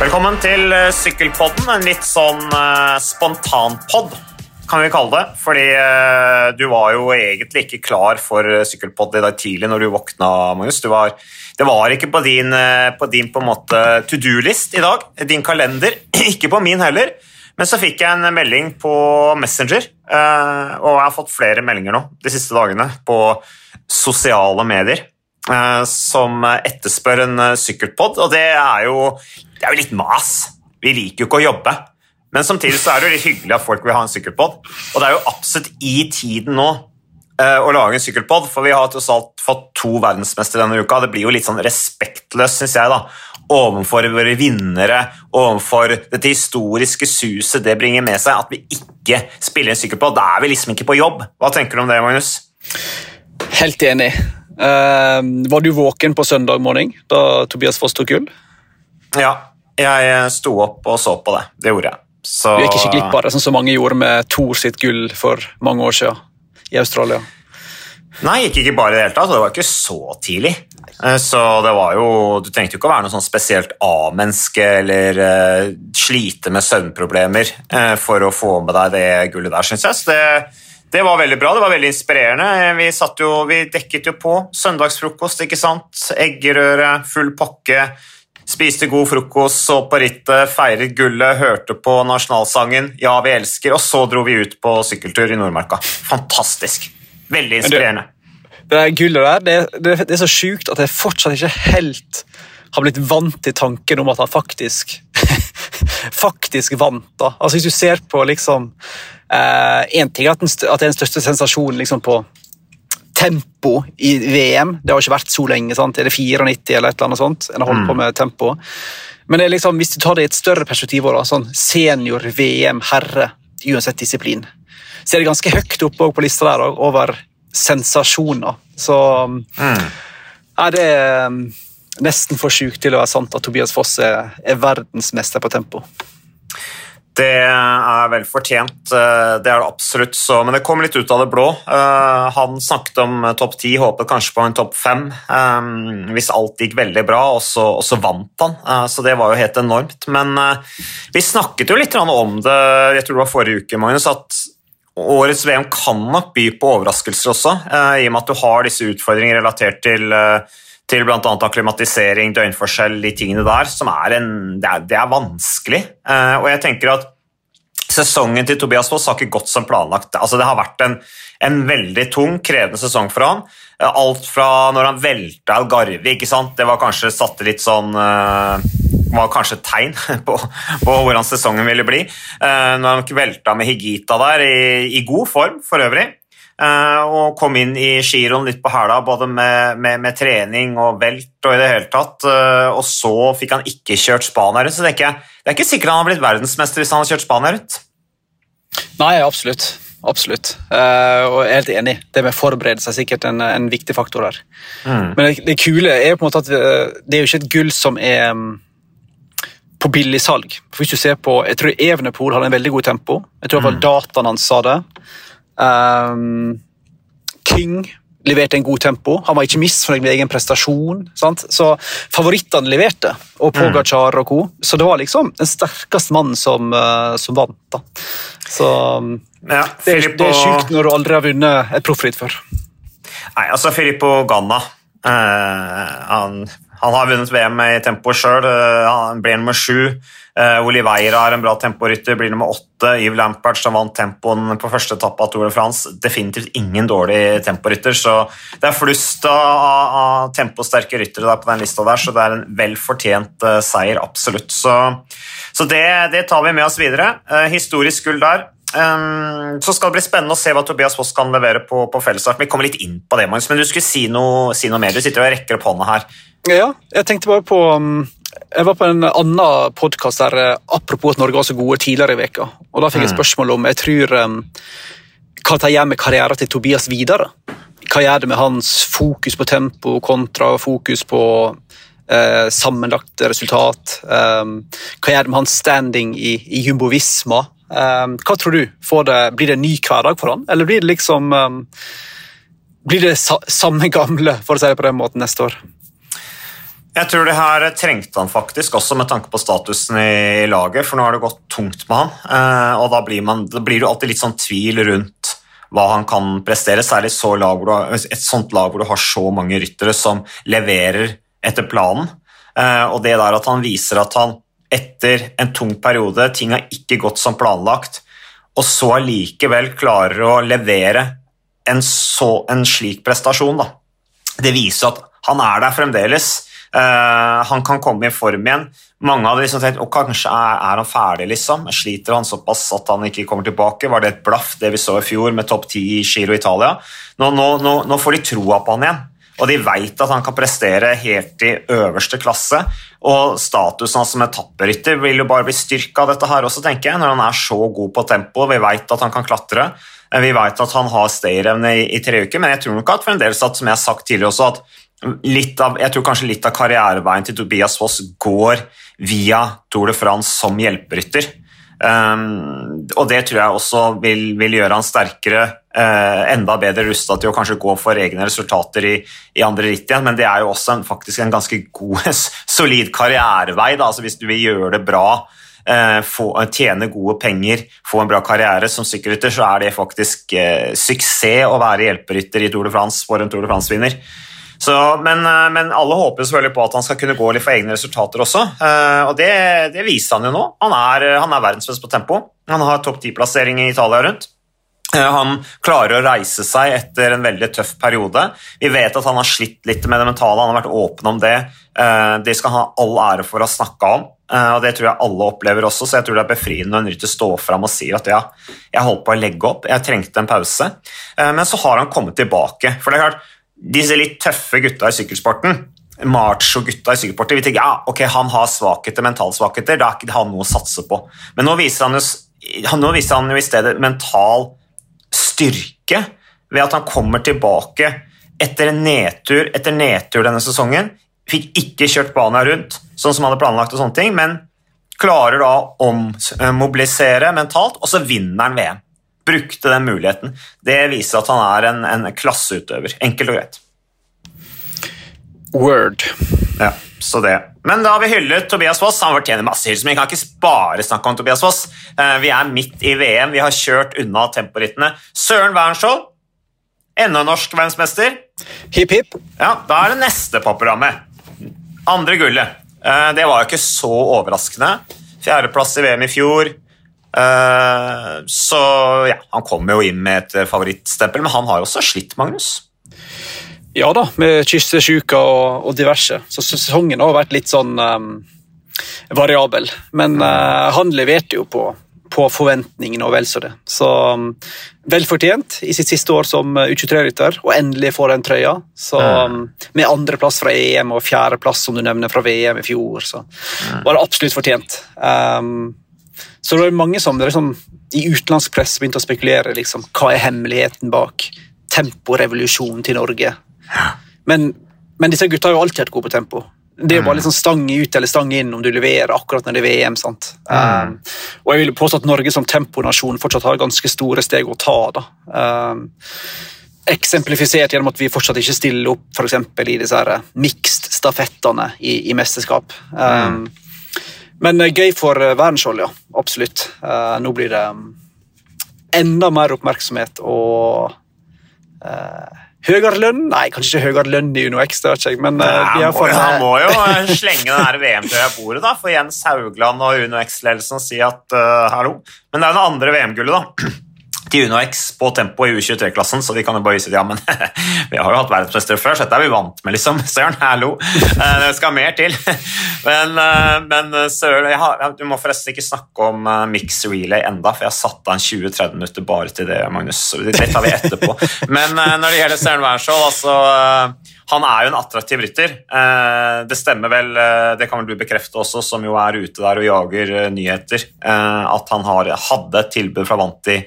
Velkommen til eh, Sykkelpodden, en litt sånn uh, spontanpod, kan vi kalle det. Fordi uh, du var jo egentlig ikke klar for sykkelpod i dag tidlig når du våkna, Magnus. Du var, det var ikke på din, uh, på din på en måte to do-list i dag, din kalender. ikke på min heller. Men så fikk jeg en melding på Messenger, og jeg har fått flere meldinger nå de siste dagene på sosiale medier som etterspør en sykkelpod, og det er jo det er jo litt mas. Vi liker jo ikke å jobbe. Men samtidig så er det jo litt hyggelig at folk vil ha en sykkelpod. Og det er jo absolutt i tiden nå uh, å lage en sykkelpod, for vi har tross alt fått to verdensmestere denne uka. Det blir jo litt sånn respektløst, syns jeg, da, overfor våre vinnere, overfor dette historiske suset det bringer med seg, at vi ikke spiller en sykkelpod. Da er vi liksom ikke på jobb. Hva tenker du om det, Magnus? Helt enig. Uh, var du våken på søndag morgen da Tobias Foss tok gull? Ja, jeg sto opp og så på det. Det gjorde jeg. Så... Du gikk ikke glipp av det, sånn som mange gjorde med Thor sitt gull for mange år siden i Australia? Nei, gikk ikke bare i det hele tatt. Det var ikke så tidlig. Eh, så det var jo Du trengte jo ikke å være noe sånn spesielt A-menneske eller uh, slite med søvnproblemer uh, for å få med deg det gullet der, syns jeg. Så det, det, var veldig bra. Det var veldig inspirerende. Vi, jo, vi dekket jo på søndagsfrokost, ikke sant. Eggerøre, full pakke Spiste god frokost, så på rittet, feiret gullet, hørte på nasjonalsangen 'Ja, vi elsker', og så dro vi ut på sykkeltur i Nordmarka. Fantastisk. Veldig inspirerende. Det, det gullet der, det, det, det er så sjukt at jeg fortsatt ikke helt har blitt vant til tanken om at han faktisk faktisk vant. da. Altså Hvis du ser på liksom Én eh, ting er at, den, at det er den største sensasjonen liksom på tempo i VM. Det har ikke vært så lenge. sant? Er det 94 eller et eller annet sånt? En har holdt på mm. med tempo. Men liksom, hvis du tar det i et større perspektiv, da, sånn senior-VM herre, uansett disiplin, så er det ganske høyt oppe på lista der over sensasjoner. Så mm. er det um, nesten for sjukt til å være sant at Tobias Foss er, er verdensmester på tempo. Det er vel fortjent, eh, det er det absolutt. Så, men det kom litt ut av det blå. Eh, han snakket om topp ti, håpet kanskje på en topp fem eh, hvis alt gikk veldig bra, og så, og så, vant han. Så det var jo helt enormt. Men vi snakket jo litt om det jeg tror det var forrige uke, Magnus, at årets VM kan nok by på overraskelser også, i og med at du har disse utfordringene relatert til til bl.a. akklimatisering, døgnforskjell, de tingene der, som er, en, det er, det er vanskelig. Uh, og jeg tenker at Sesongen til Tobias Foss har ikke gått som planlagt. Altså, det har vært en, en, veldig tung, krevende sesong for han. Uh, alt fra når han velta Algarve, ikke sant? det var kanskje satte litt sånn uh, var kanskje et tegn på, på, hvordan sesongen ville bli. når han velta med Higita der, i, i god form for øvrig. Eh, og kom inn i giroen litt på hæla, både med, med, med, trening og velt og i det hele tatt. Eh, og så fikk han ikke kjørt Spania rundt, så det er, ikke, det er ikke sikkert han har blitt verdensmester hvis han hadde kjørt Spania rundt. Nei, absolutt. Absolutt. Uh, og jeg er helt enig. Det med forberedelse er sikkert en, en viktig faktor her. Mm. Men det, det, kule er på en måte at det er jo ikke et gull som er um, på billigsalg. Hvis du ser på, Jeg tror Evenepool hadde en veldig god tempo. Jeg tror mm. dataen hans sa det. Um, King leverte en god tempo. Han var ikke misfornøyd med egen prestasjon. Sant? Så favorittene leverte, og Pogacar og co. Så det var liksom den sterkeste mannen som, uh, som vant. da. Så ja, det, er, det er sjukt når du aldri har vunnet et proffritt før. Nei, altså Filippo Ganna uh, han, han, har vunnet VM i tempo sjøl. Uh, han ble nummer sju. Uh, Oliveira er en bra temporytter, blir nummer åtte. Yves Lampert som vant tempoen på første etappe av Tour de France. Definitivt ingen dårlig temporytter, så det er flust av, av temposterke ryttere der på den lista der, så det er en vel fortjent uh, seier, absolutt. Så, så det, det, tar vi med oss videre. Uh, historisk gull der. Um, så skal det bli spennende å se hva Tobias Foss kan levere på, på fellesstart. Vi kommer litt inn på det, Magnus, men du skulle si noe, si noe mer. Du sitter og rekker opp hånda her. Ja, jeg tenkte bare på um jeg var på en annen podkast der eh, apropos at Norge var så gode tidligere i veka, og Da fikk jeg mm. spørsmål om jeg tror um, hva det gjør med karrieren til Tobias videre. Hva gjør det med hans fokus på tempo kontra fokus på eh, sammenlagt resultat? Um, hva gjør det med hans standing i, i jumbovisma? Um, hva tror du? Det, blir det en ny hverdag for han, eller blir det liksom um, Blir det sa, samme gamle, for å si det på den måten, neste år? Jeg tror det her trengte han faktisk, også med tanke på statusen i laget, for nå har det gått tungt med han. eh, Og da blir, man, da blir det alltid litt sånn tvil rundt hva han kan prestere, særlig så har, et sånt lag hvor du har så mange ryttere som leverer etter planen. Eh, Og det der at han viser at han etter en tung periode, ting har ikke gått som planlagt, og så allikevel klarer å levere en, så, en slik prestasjon, da. Det viser at han er der fremdeles. Eh, han kan komme i form igjen. Mange hadde liksom tenkt og kanskje er, er han ferdig, liksom. Sliter han såpass at han ikke kommer tilbake? Var det et blaff, det vi så i fjor med topp ti i Giro Italia? Nå, nå, nå, nå får de troa på han igjen. Og de vet at han kan prestere helt i øverste klasse. Og statusen hans som etapperytter vil jo bare bli styrka av dette her også, tenker jeg, når han er så god på tempo. Vi vet at han kan klatre. Vi vet at han har stayerevne i, i tre uker, men jeg tror nok at fremdeles at, som jeg har sagt tidligere også, at av, jeg tror kanskje litt av karriereveien til Tobias Foss går via Tour de France som hjelperytter. Um, og det tror jeg også vil, vil gjøre han sterkere, uh, enda bedre rusta til å kanskje gå for egne resultater i, i andre ritt igjen, men det er jo også en, faktisk en ganske god, solid karrierevei. Da. Altså, hvis du vil gjøre det bra, uh, få, tjene gode penger, få en bra karriere som sykkelrytter, så er det faktisk uh, suksess å være hjelperytter i Tour de France for en Tour de France-vinner. Så, men, eh, men, alle håper selvfølgelig på at han skal kunne gå litt for egne resultater også. Uh, og det, det, viser han jo nå. Han er, han er verdensmester på tempo. Han har topp ti-plassering i Italia rundt. Han klarer å reise seg etter en veldig tøff periode. Vi vet at han har slitt litt med det mentale, han har vært åpen om det. Det skal han ha all ære for å ha snakka om, og det tror jeg alle opplever også, så jeg tror det er befriende når en rytter står fram og sier at ja, jeg holdt på å legge opp, jeg trengte en pause. Men så har han kommet tilbake. for det er klart disse litt tøffe gutta i sykkelsporten, macho-gutta i sykkelsporten, vi tenker ja, ok, han har svakheter, mentalsvakheter, da er ikke han noe å satse på. Men nå viser han jo, nå viser han jo i stedet mental styrke ved at han kommer tilbake etter nedtur etter nedtur denne sesongen. Fikk ikke kjørt banen rundt sånn som han hadde planlagt, og sånne ting, men klarer da å ommobilisere mentalt, og så vinner han VM brukte den muligheten. Det viser at han er en, en klasseutøver. Enkelt og greit. Word. Ja, så det. Men da har vi hyllet Tobias Foss. Han fortjener masse hyllest, men vi kan ikke bare snakke om Tobias Foss. Vi er midt i VM, vi har kjørt unna temporittene. Søren Wernskjold, enda norsk verdensmester. Hipp, hipp. Ja, da er det neste på programmet. Andre gullet. Det var jo ikke så overraskende. Fjerdeplass i VM i fjor. Uh, så ja, han kommer jo inn med et favorittstempel, men han har også slitt, Magnus? Ja da, med kyssesyke og, og, diverse. Så sesongen har vært litt sånn um, variabel. Men uh, han leverte jo på, på forventningene og vel så det. Så um, vel fortjent i sitt siste år som U23-rytter, og endelig får den trøya. Så, um, med andreplass fra EM og fjerdeplass som du nevner fra VM i fjor, så var det absolutt fortjent. Um, så det var mange som liksom, i utenlandsk press begynte å spekulere liksom, hva er hemmeligheten bak temporevolusjonen til Norge. Men, men, disse gutta har jo alltid vært gode på tempo. Det er jo bare liksom stang ut eller stang inn om du leverer akkurat når det er VM. sant? Mm. Um, og jeg vil påstå at Norge som temponasjon fortsatt har ganske store steg å ta. da. Um, eksemplifisert gjennom at vi fortsatt ikke stiller opp for i disse mixed-stafettene i, i, mesterskap. Um, mm. Men gøy for verdensholdet, ja. Absolutt. Uh, nå blir det enda mer oppmerksomhet og uh, høyere lønn. Nei, kanskje ikke høyere lønn i UnoX, det vet ikke jeg, men uh, fått Han må jo slenge den VM-trøya i bordet da, for Jens Haugland og UnoX-ledelsen si at hallo. Men det er jo det andre VM-gullet, da til UnoX på tempo i U23-klassen, så vi kan jo bare vise at ja, men vi har jo hatt verdensmestere før, så dette er vi vant med, liksom. Søren, hallo! Det skal mer til. Men, men Søren har, Du må forresten ikke snakke om mix relay enda, for jeg har satt av en 20-30 minutter bare til det, Magnus. Det tar vi etterpå. Men når det gjelder Søren Wernskjold, altså han er jo en attraktiv rytter. Det stemmer vel, det kan vel du bekrefte også, som jo er ute der og jager nyheter, at han har, hadde et tilbud fra Vanti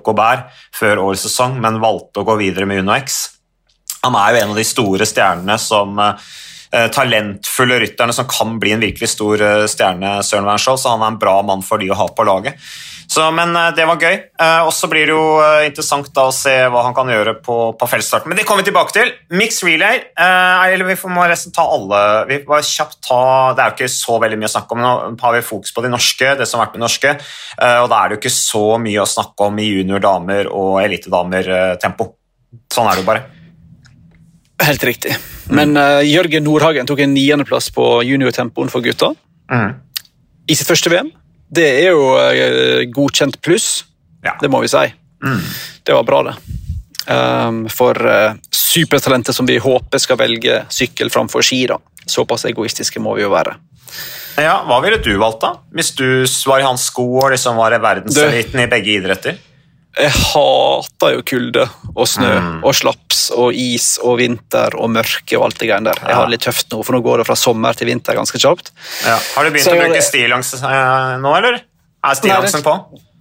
Grop Gobert før årets sesong, men valgte å gå videre med UnoX. Han er jo en av de store stjernene som talentfulle rytterne som kan bli en virkelig stor stjerne, Søren Wernskjold, så han er en bra mann for de å ha på laget. Så, men eh, det var gøy. Eh, og så blir det jo eh, interessant da å se hva han kan gjøre på, på feltstarten. Men det kommer vi tilbake til. Mix relay. eller vi må resten ta alle Vi bare kjapt ta Det er jo ikke så veldig mye å snakke om. Nå har vi fokus på de norske, det som har vært med norske. og da er det jo ikke så mye å snakke om i juniordamer og elitedamer-tempo. Sånn er det jo bare. Helt riktig. Men uh, Jørgen Nordhagen tok en niendeplass på juniortempoen for gutta. Mm. I sitt første VM. Det er jo uh, godkjent pluss, ja. det må vi si. Mm. Det var bra, det. Um, for uh, supertalentet som vi håper skal velge sykkel framfor ski. da. Såpass egoistiske må vi jo være. Ja, Hva ville du valgt, da? Hvis du var i hans sko og liksom var i verdenseliten i begge idretter? Jeg hater jo kulde og snø mm. og slaps og is og vinter og mørke og alt det greiene der. Jeg har det litt tøft nå, for nå går det fra sommer til vinter ganske kjapt. Ja. Har du begynt Så, å bruke stillongs uh, nå, eller? Er stillongsen på?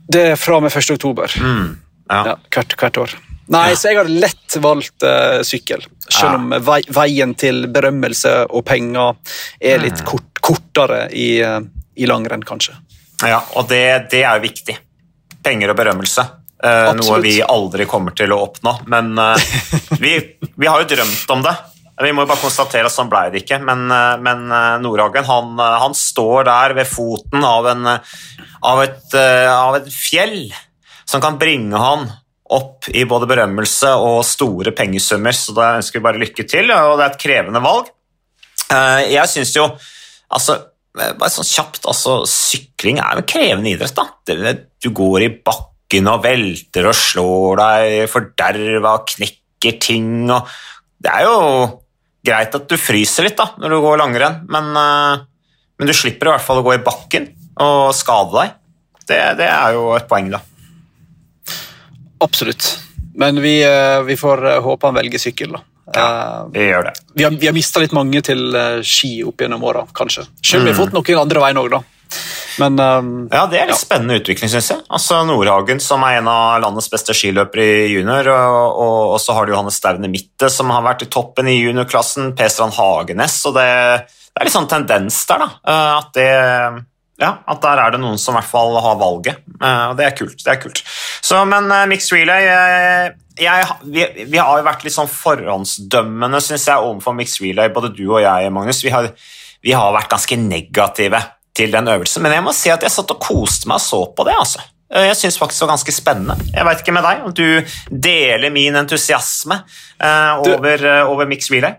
Det er fra og med 1. oktober. Mm. Ja. Ja, hvert, hvert, år. Nei, så jeg har lett valgt uh, sykkel. Selv om vei, veien til berømmelse og penger er litt mm. kort, kortere i, uh, i langrenn, kanskje. Ja, og det, det er jo viktig. Penger og berømmelse. Uh, noe vi aldri kommer til å oppnå. Men uh, vi, vi, har jo drømt om det. Vi må jo bare konstatere at sånn ble det ikke. Men, uh, men Nordhagen han, han, står der ved foten av, en, av, et, av, et, fjell som kan bringe han opp i både berømmelse og store pengesummer. Så da ønsker vi bare lykke til, og det er et krevende valg. Jeg syns jo altså bare sånn kjapt, altså Sykling er en krevende idrett. da. Du går i bakk bakken og velter og slår deg forderva og knekker ting og Det er jo greit at du fryser litt da, når du går langrenn, men, uh, men du slipper i hvert fall å gå i bakken og skade deg. Det, det er jo et poeng, da. Absolutt. Men vi, uh, vi får uh, håpe han velger sykkel, da. Ja, vi gjør det. Vi har, vi har mista litt mange til ski opp gjennom åra, kanskje. Selv om mm. vi har mm. fått noen andre veien òg, da. Men, um, ja, det er litt ja. spennende utvikling, syns jeg. Altså Nordhagen, som er en av landets beste skiløpere i junior, og, og, og så har du Johannes Staune Mitte, som har vært i toppen i juniorklassen, Per Strand Hagenes, og det, det, er litt sånn tendens der, da. Eh, at det ja, at der er det noen som i hvert fall har valget. Eh, og det er kult. det er kult. Så, Men uh, mixed relay jeg, jeg, vi, vi, har jo vært litt sånn forhåndsdømmende synes jeg, overfor mixed relay, både du og jeg, Magnus. Vi har, vi har vært ganske negative til den øvelsen. Men jeg må si at jeg satt og koste meg og så på det. altså. Jeg syns faktisk det var ganske spennende. Jeg veit ikke med deg om du deler min entusiasme uh, over, uh, over mixed relay?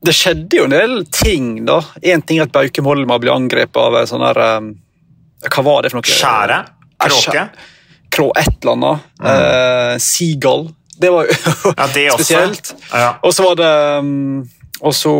Det skjedde jo en del ting, da. Én ting er at Bauke Molma ble angrepet av sånn her um, Hva var det for noe? Skjære? Kråke? Krå et eller annet. Mm. Uh, Seagull. Det var jo ja, det spesielt. Ja. Og så var det um, også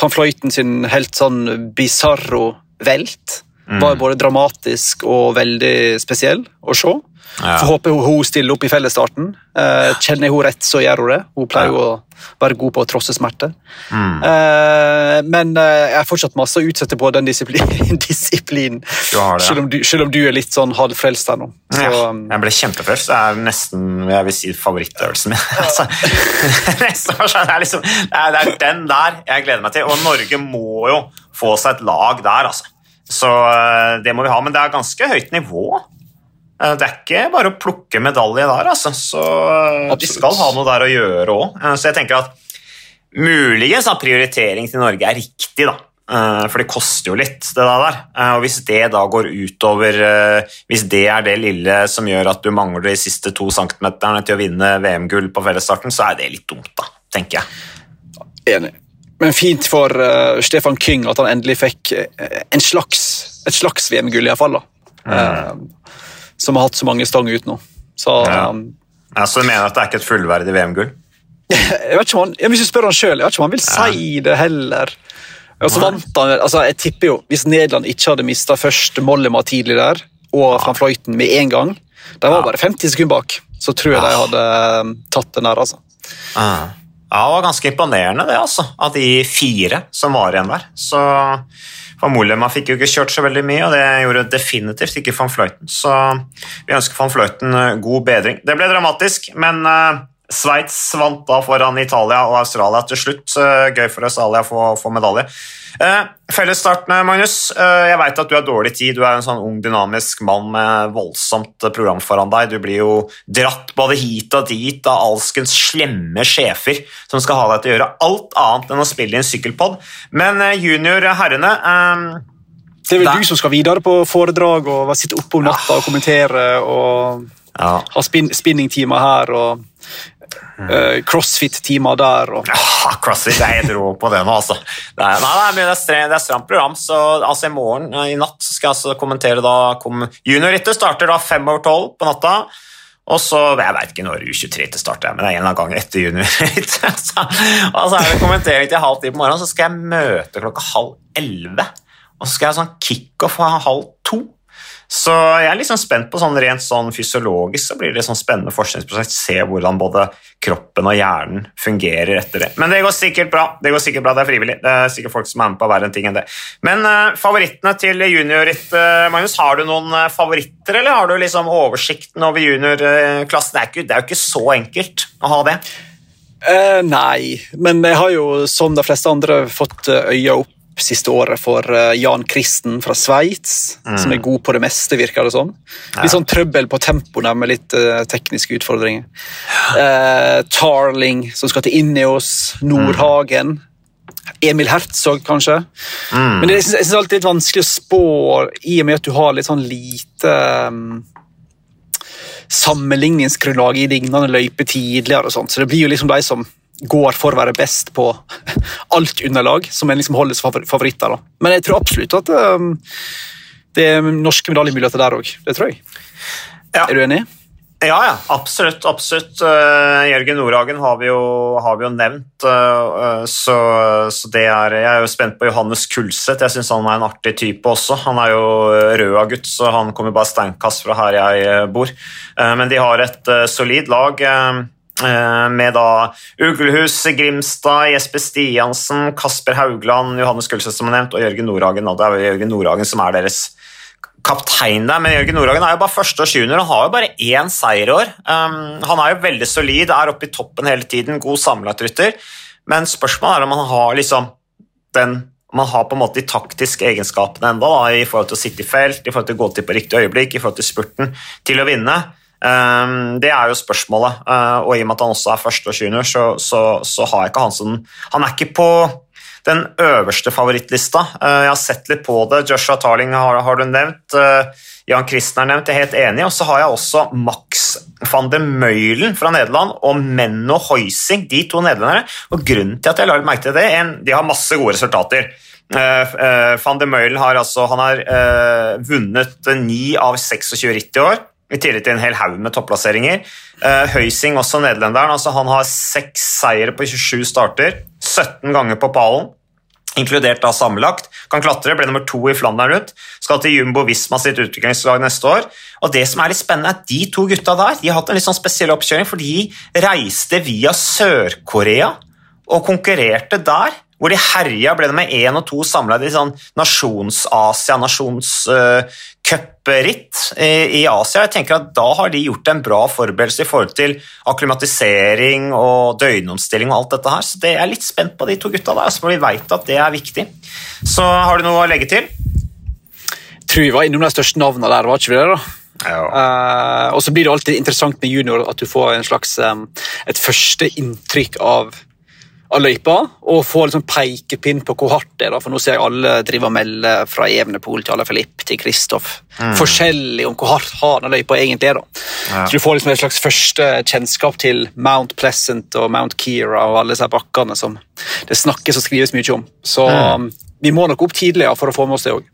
van Fløyten sin helt sånn bisarro velt. Mm. Var både dramatisk og veldig spesiell å se. Ja. Får håpe hun stiller opp i fellesstarten. Eh, kjenner jeg henne rett, så gjør hun det. Hun pleier ja. å være god på å trosse smerte. Mm. Eh, men eh, jeg har fortsatt masse å utsette på den disiplinen, disiplin, selv, om du, selv, om du, er litt sånn halvfrelst her nå. Så, ja, um, jeg ble kjempefrelst. Det er nesten jeg vil si, favorittøvelsen min. altså, det, er liksom, det er den der jeg gleder meg til. Og Norge må jo få seg et lag der, altså. Så eh, det må vi ha, men det er ganske høyt nivå. Eh, det er ikke bare å plukke medalje der, altså. Så Absolutt. Eh, de skal ha noe der å gjøre òg. Så jeg tenker at muligens at prioritering til Norge er riktig, da. For det koster jo litt, det der. Og hvis det da går utover Hvis det er det lille som gjør at du mangler de siste to centimeterne til å vinne VM-gull på fellesstarten, så er det litt dumt, da, tenker jeg. Enig. Men fint for uh, Stefan King at han endelig fikk en slags, et slags VM-gull, iallfall. Mm. Uh, som har hatt så mange stang ut nå. Så, ja. Um, ja, så du mener at det er ikke et fullverdig VM-gull? jeg vet ikke om han, Hvis du spør han sjøl, jeg vet ikke om han vil ja. si det heller. Og så vant han, altså jeg tipper jo, Hvis Nederland ikke hadde mista først Mollema tidlig der, og van Fløyten med en gang De var bare 50 sekunder bak. Så tror jeg de hadde tatt den der, altså. Ah. Ja, Det var ganske imponerende, det, altså, av de fire som var igjen der. Så Van Mollema fikk jo ikke kjørt så veldig mye, og det gjorde definitivt ikke van Fløyten. Så vi ønsker van Fløyten eh, god bedring. Det ble dramatisk, men uh, Sveits vant da foran Italia og Australia til slutt. Gøy for Australia å få medalje. Eh, Fellesstartene, Magnus. Eh, jeg veit at du har dårlig tid. Du er en sånn ung, dynamisk mann med voldsomt program foran deg. Du blir jo dratt både hit og dit av alskens slemme sjefer som skal ha deg til å gjøre alt annet enn å spille i en sykkelpod. Men eh, junior herrene eh, det er vel Der. du som skal videre på foredrag og sitte oppe om natta og kommentere og ja. ha spin spinningtimer her og Uh, Crossfit-timer der og ja, Crossfit, jeg rå på det nå, altså. Det er, nei, det er, er stramt program. så altså, I morgen, i natt, skal jeg altså kommentere da kom, Juniorrittet starter da fem over tolv på natta. Og så, Jeg veit ikke når U23 til starter, men det er en eller annen gang etter juniorritt. og så er det kommentering til halv ti på morgenen, så skal jeg møte klokka halv elleve. Og så skal jeg ha sånn kickoff halv to. Så jeg er liksom spent på sånn rent sånn fysiologisk så blir det sånn spennende forskningsprosjekt. Se hvordan både kroppen og hjernen fungerer etter det. Men det går sikkert bra. Det går sikkert bra, det er frivillig. Det er sikkert folk som er med på verre ting enn det. Men uh, favorittene til juniorritt, uh, Magnus, har du noen uh, favoritter, eller har du liksom oversikten over juniorklassen? Det, det, er jo ikke så enkelt å ha det. nei, men jeg har jo som de fleste andre fått øya opp siste året for eh, Jan Kristen fra Sveits, mm. som er god på det meste, virker det som. Litt sånn trøbbel på tempoene med litt uh, tekniske utfordringer. Uh, Tarling, som skal til Ineos. Nordhagen. Emil Herzog, kanskje. Mm. Men det, jeg synes alltid litt vanskelig å spå, i og med at du har litt sånn lite um, sammenligningsgrunnlag i lignende løyper tidligere. og sånt. Så det blir jo liksom de som går for å være best på alt underlag, som en liksom holder som favoritter. Da. Men jeg tror absolutt at um, det er norske medaljemuligheter der òg. Det tror jeg. Ja. Er du enig? Ja, ja, absolutt. absolutt. Uh, Jørgen Nordhagen har vi jo, har vi jo nevnt, uh, så, så, det er Jeg er jo spent på Johannes Kulseth. Jeg syns han er en artig type også. Han er jo røda-gutt, så han kommer bare steinkast fra her jeg bor. Uh, men de har et solid lag. Eh, med da Uglehus, Grimstad, Jesper Stiansen, Kasper Haugland, Johannes Gullseth som nevnt, og Jørgen Nordhagen. Det er Jørgen Nordhagen som er deres kaptein der, men Jørgen Nordhagen er jo bare første og junior. Han har jo bare én seier i år. Um, han er jo veldig solid, er oppe i toppen hele tiden, god sammenlagtrytter. Men spørsmålet er om han har liksom den man har på en måte de taktiske egenskapene enda da, i forhold til å sitte i felt, i forhold til å gå til på riktig øyeblikk, i forhold til spurten, til å vinne. Ehm, det er jo spørsmålet, eh, og i og med at han også er første og junior, så, så, så, har ikke han som Han er ikke på den øverste favorittlista. Eh, jeg har sett litt på det. Joshua Tarling har, har du nevnt. Eh, Jan Kristen er nevnt, jeg er helt enig. Og så har jeg også Max van der Møylen fra Nederland og Menno Heusing, de to nederlendere. Og grunnen til at jeg la merke til det, en, de har masse gode resultater. Van der Møylen har, altså, han har vunnet ni av 26 ritt i år i tillegg til en hel haug med topplasseringer. Uh, Høysing, også nederlenderen, altså han har seks seire på 27 starter. 17 ganger på pallen, inkludert da sammenlagt. Kan klatre, ble nummer to i Flandern rundt. Skal til Jumbo Visma sitt utviklingslag neste år. Og det som er litt spennende, er at de to gutta der de har hatt en litt sånn spesiell oppkjøring, for de reiste via Sør-Korea og konkurrerte der hvor de herja, ble det med én og to samla i sånn nasjons-Asia, nasjonscupritt uh, i, Asia. Jeg tenker at Da har de gjort en bra forberedelse i forhold til akklimatisering og døgnomstilling og alt dette her. Så det er litt spent på de to gutta der, så vi veit at det er viktig. Så har du noe å legge til? Jeg tror vi var innom de største navnene der, var ikke vi det? da? Ja. Uh, og så blir det alltid interessant med junior at du får en slags, um, et første inntrykk av av løypa og få liksom pekepinn på hvor hardt det er. Da. For nå ser jeg alle drive og melde fra Evenepool til Alaphilippe til Kristoff. Mm. Forskjellig om hvor hardt hard løypa egentlig er. da. Ja. Så Du får liksom et slags første kjennskap til Mount Pleasant og Mount Keira og alle disse bakkene som det snakkes og skrives mye om. Så mm. vi må nok opp tidligere for å få med oss det òg.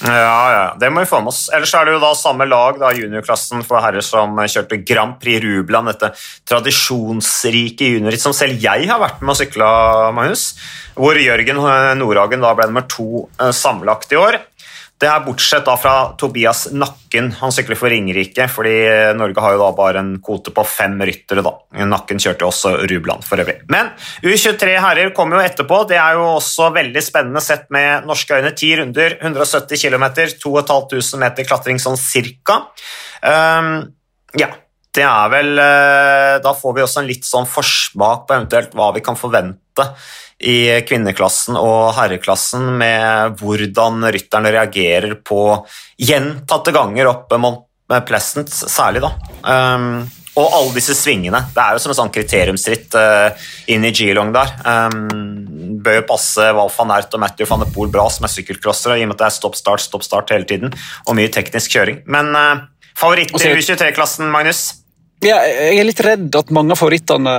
Ja, ja, det må vi få med oss. Ellers er det jo da samme lag, da, juniorklassen for herrer som kjørte Grand Prix Rubland, dette tradisjonsrike juniorritt som selv jeg har vært med og sykla, Magnus. Hvor Jørgen Nordhagen da ble nummer to eh, sammenlagt i år. Det er bortsett da fra Tobias Nakken. Han sykler for Ringerike, fordi Norge har jo da bare en kvote på fem ryttere. da. Nakken kjørte også Rubland for øvrig. Men U23 herrer kommer jo etterpå. Det er jo også veldig spennende sett med norske øyne. Ti runder, 170 km, 2500 meter klatring sånn cirka. Um, ja, det er vel Da får vi også en litt sånn forsmak på eventuelt hva vi kan forvente i kvinneklassen og herreklassen med hvordan rytterne reagerer på gjentatte ganger oppe Mont Pleasant, særlig, da. Um, og alle disse svingene. Det er jo som en sånn kriteriumsritt uh, inn i Geelong der. Um, bør jo passe Val van Ert og Matthew van de Poel bra som er sykkelcrossere, i og med at det er stopp-start, stopp-start hele tiden, og mye teknisk kjøring. Men uh, favoritter i U23-klassen, Magnus? Ja, jeg er litt redd at mange av favorittene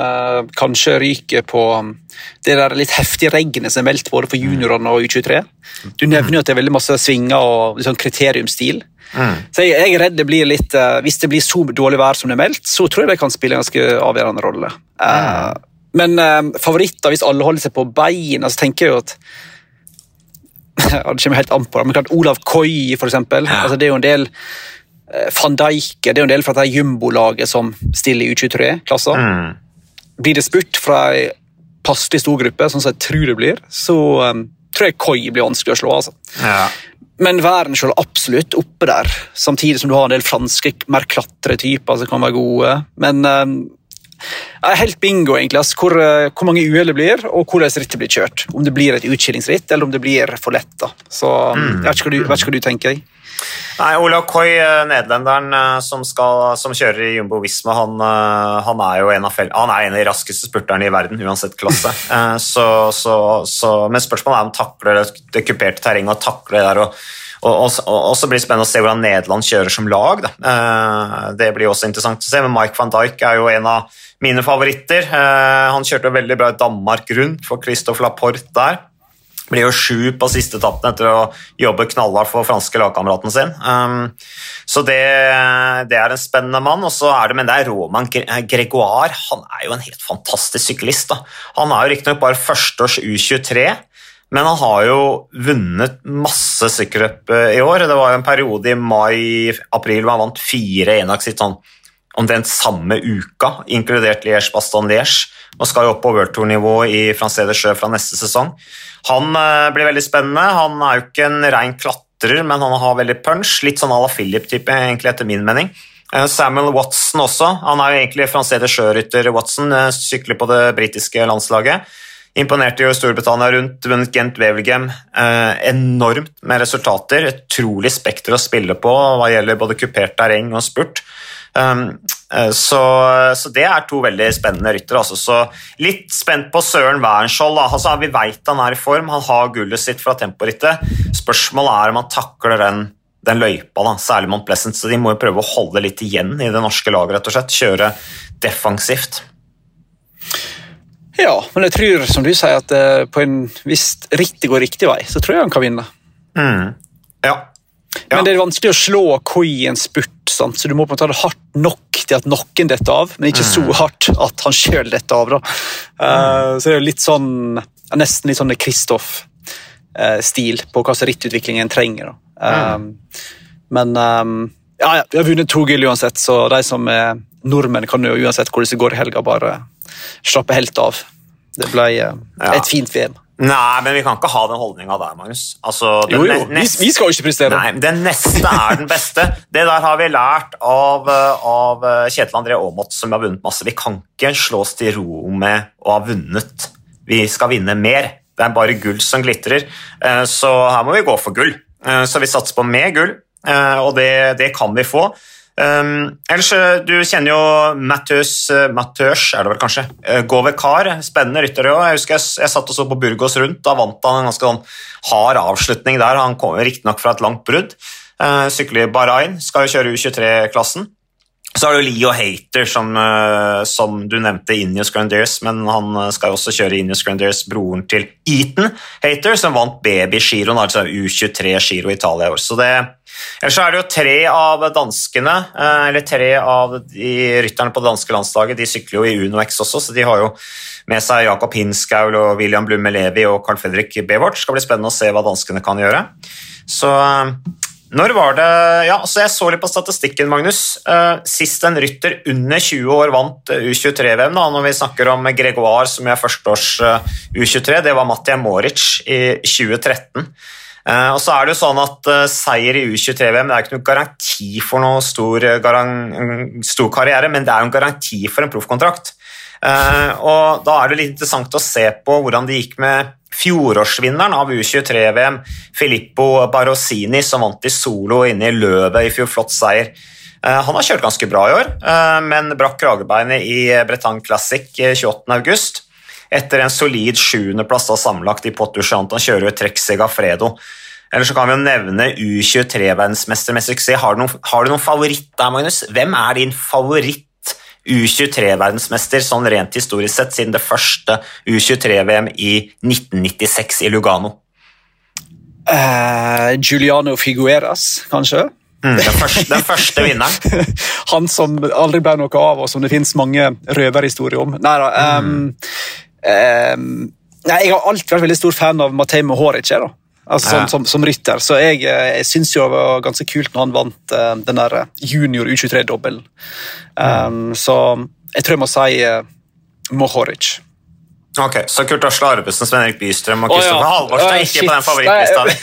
kanskje ryker på det der litt heftige regnet som er meldt både for juniorene og U23. Du nevner jo at det er veldig masse svinger og sånn kriteriumstil. Mm. Så jeg, jeg, er redd det blir litt uh, Hvis det blir så dårlig vær som det er meldt, så tror jeg det kan spille en ganske avgjørende rolle. Uh, men uh, favoritter, hvis alle holder seg på beina, så tenker jeg jo at Det kommer helt an på det, men klart Olav Koi, for eksempel. Ja. Altså, det er jo en del Van Dijk, det er jo en del fra det jumbolaget som stiller i U23-klasser. Mm. Blir det spurt fra ei passelig stor gruppe, sånn som jeg tror det blir, så um, tror jeg Koi blir vanskelig å slå. altså. Ja. Men selv absolutt oppe der, samtidig som du har en del franske mer klatretyper som kan være gode. Men um, jeg er helt bingo, egentlig, altså, hvor, uh, hvor, mange uhell det blir, og hvordan rittet blir kjørt. Om det blir et utskillingsritt, eller om det blir for lett. da. Så um, mm. Jeg vet ikke hva du, vet ikke hva du tenker. Nei, Ola Koi, eh, nederlenderen som, skal, som kjører i Jumbo Visma, han, han, er jo en av, han er en av de raskeste spurterne i verden, uansett klasse. så, så, så, men spørsmålet er om han takler det, kuperte terrenget og takler det der og og, så blir det spennende å se hvordan Nederland kjører som lag. Da. det blir også interessant å se, men Mike van Dijk er jo en av mine favoritter. Eh, han kjørte veldig bra i Danmark rundt for Christophe Laporte der. Blir jo sju på siste etappen etter å jobbe knallhardt for franske lagkameraten sin. Um, så det, det, er en spennende mann. Og så er det, men det er Roman Gregoire. Han er jo en helt fantastisk syklist. Da. Han er jo riktignok bare førsteårs U23. Men han har jo vunnet masse sykkeløp i år. Det var jo en periode i mai-april hvor han vant fire endagsritt sånn omtrent samme uka, inkludert Liège-Baston-Liège, og skal jo opp på World Tour-nivå i Francais de Sjø fra neste sesong. Han eh, blir veldig spennende. Han er jo ikke en rein klatrer, men han har veldig punch. Litt sånn à la Philip-type, egentlig, etter min mening. Eh, Samuel Watson også. Han er jo egentlig Francais de Sjø-rytter, Watson. Eh, sykler på det britiske landslaget. Imponerte jo Storbritannia rundt, vunnet Gent Wevelgem eh, enormt med resultater. Utrolig spekter å spille på hva gjelder både kupert terreng og spurt. Um, så, så, det er to veldig spennende ryttere. Altså. Så litt spent på Søren Wernskjold. Altså, vi vet han er i form, han har gullet sitt fra temporittet. Spørsmålet er om han takler den, den løypa, da, særlig Mount Pleasant. Så de må jo prøve å holde litt igjen i det norske laget, rett og slett. Kjøre defensivt. Ja, men jeg tror som du sier at uh, på en, hvis rittet går riktig vei, så tror jeg han kan vinne. Mm. Ja. Ja. Men det er vanskelig å slå Koi i en spurt, sant? så du må på en måte ha det hardt nok til at noen detter av, men ikke mm. så hardt at han sjøl detter av. Da. Uh, mm. Så det er litt sånn, nesten litt sånn Kristoff-stil uh, på hva slags rittutvikling en trenger. Um, men um, ja, ja, vi har vunnet to gull uansett, så de som er nordmenn, kan jo uansett hvordan det går i helga, bare slappe helt av. Det ble uh, et fint VM. Nei, men vi kan ikke ha den holdninga der, Magnus. Altså, jo, jo, vi, vi, skal jo ikke prestere. Nei, Den neste er den beste. Det der har vi lært av, av Kjetil André Aamodt, som har vunnet masse. Vi kan ikke slå oss til ro med å ha vunnet. Vi skal vinne mer. Det er bare gull som glitrer, eh, så her må vi gå for gull. Eh, så vi satser på mer gull, og det, det kan vi få. Um, ellers, eh, Du kjenner jo Matheus, uh, er det vel kanskje. Uh, Govekar, spennende rytter. Jeg husker jeg, jeg satt og så på Burgos rundt. Da vant han en ganske sånn hard avslutning der. Han kom riktignok fra et langt brudd. Uh, sykler i Bahrain, skal jo kjøre U23-klassen. Så har du Leo Hater, som, uh, som du nevnte, Inius Grandiers, men han skal jo også kjøre Inius Grandiers, broren til Eaton Hater, som vant baby-giroen, altså U23-giro i Italia i år. Så det Ellers er det jo tre av danskene, eh, eller tre av de rytterne på det danske landslaget, de sykler jo i UnoX også, så de har jo med seg Jakob Hinskaul og William Blumme Levi og Carl Fredrik Bevort. Det skal bli spennende å se hva danskene kan gjøre. Så eh, når var det Ja, så jeg så litt på statistikken, Magnus. Eh, sist en rytter under 20 år vant U23-VM, når vi snakker om Gregoire, som er førsteårs U23, det var Mattia Moric i 2013. Uh, og så er det jo sånn at Seier i U23-VM er ikke noen garanti for noen stor, stor, karriere, men det er jo en garanti for en proffkontrakt. Og Da er det litt interessant å se på hvordan det gikk med fjorårsvinneren av U23-VM, Filippo Barosini, som vant i solo inne i løvet i fjor. Flott seier. Han har kjørt ganske bra i år, men brakk kragebeinet i Bretagne Classic 28.8 etter en solid sjuendeplass sammenlagt i Potterchant. Han kjører jo Trek Segafredo. Eller så kan vi jo nevne U23-verdensmester med suksess. Har du, noen, har noen favoritt der, Magnus? Hvem er din favoritt U23-verdensmester sånn rent historisk sett, siden det første U23-VM i 1996 i Lugano? Uh, Giuliano Figueras, kanskje? Mm, den, første, den, første, vinneren. Han som aldri ble noe av, og som det finnes mange røverhistorier om. Nei da. Um, mm. Um, nei, jeg har alltid vært veldig stor fan av Matej Mohoric altså, ja. som, som, rytter, så jeg, eh, jeg syns det var ganske kult når han vant uh, den der junior U23-dobbelen. Um, mm. Så jeg tror jeg må si uh, Mohoric. Ok, Så Kurt Asle Arvesen, Sven Erik Bystrøm og Kristoffer oh, ja. Halvorsen er ikke på den favorittlista di?